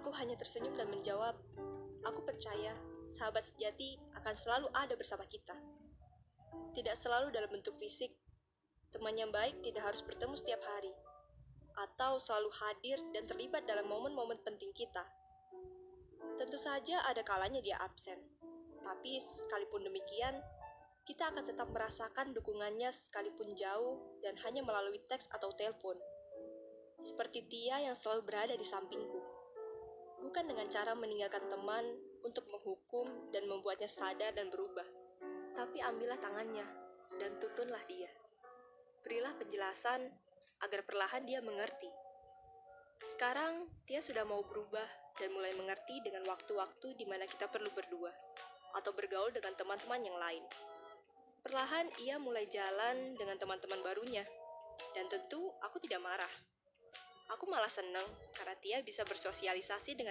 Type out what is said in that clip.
Aku hanya tersenyum dan menjawab, "Aku percaya sahabat sejati akan selalu ada bersama kita." Tidak selalu dalam bentuk fisik. Teman yang baik tidak harus bertemu setiap hari atau selalu hadir dan terlibat dalam momen-momen penting kita. Tentu saja ada kalanya dia absen. Tapi sekalipun demikian, kita akan tetap merasakan dukungannya sekalipun jauh dan hanya melalui teks atau telepon. Seperti Tia yang selalu berada di sampingku. Bukan dengan cara meninggalkan teman untuk menghukum dan membuatnya sadar dan berubah. Tapi ambillah tangannya dan tuntunlah dia. Berilah penjelasan agar perlahan dia mengerti. Sekarang, Tia sudah mau berubah dan mulai mengerti dengan waktu-waktu di mana kita perlu berdua atau bergaul dengan teman-teman yang lain. Perlahan ia mulai jalan dengan teman-teman barunya. Dan tentu aku tidak marah. Aku malah senang karena Tia bisa bersosialisasi dengan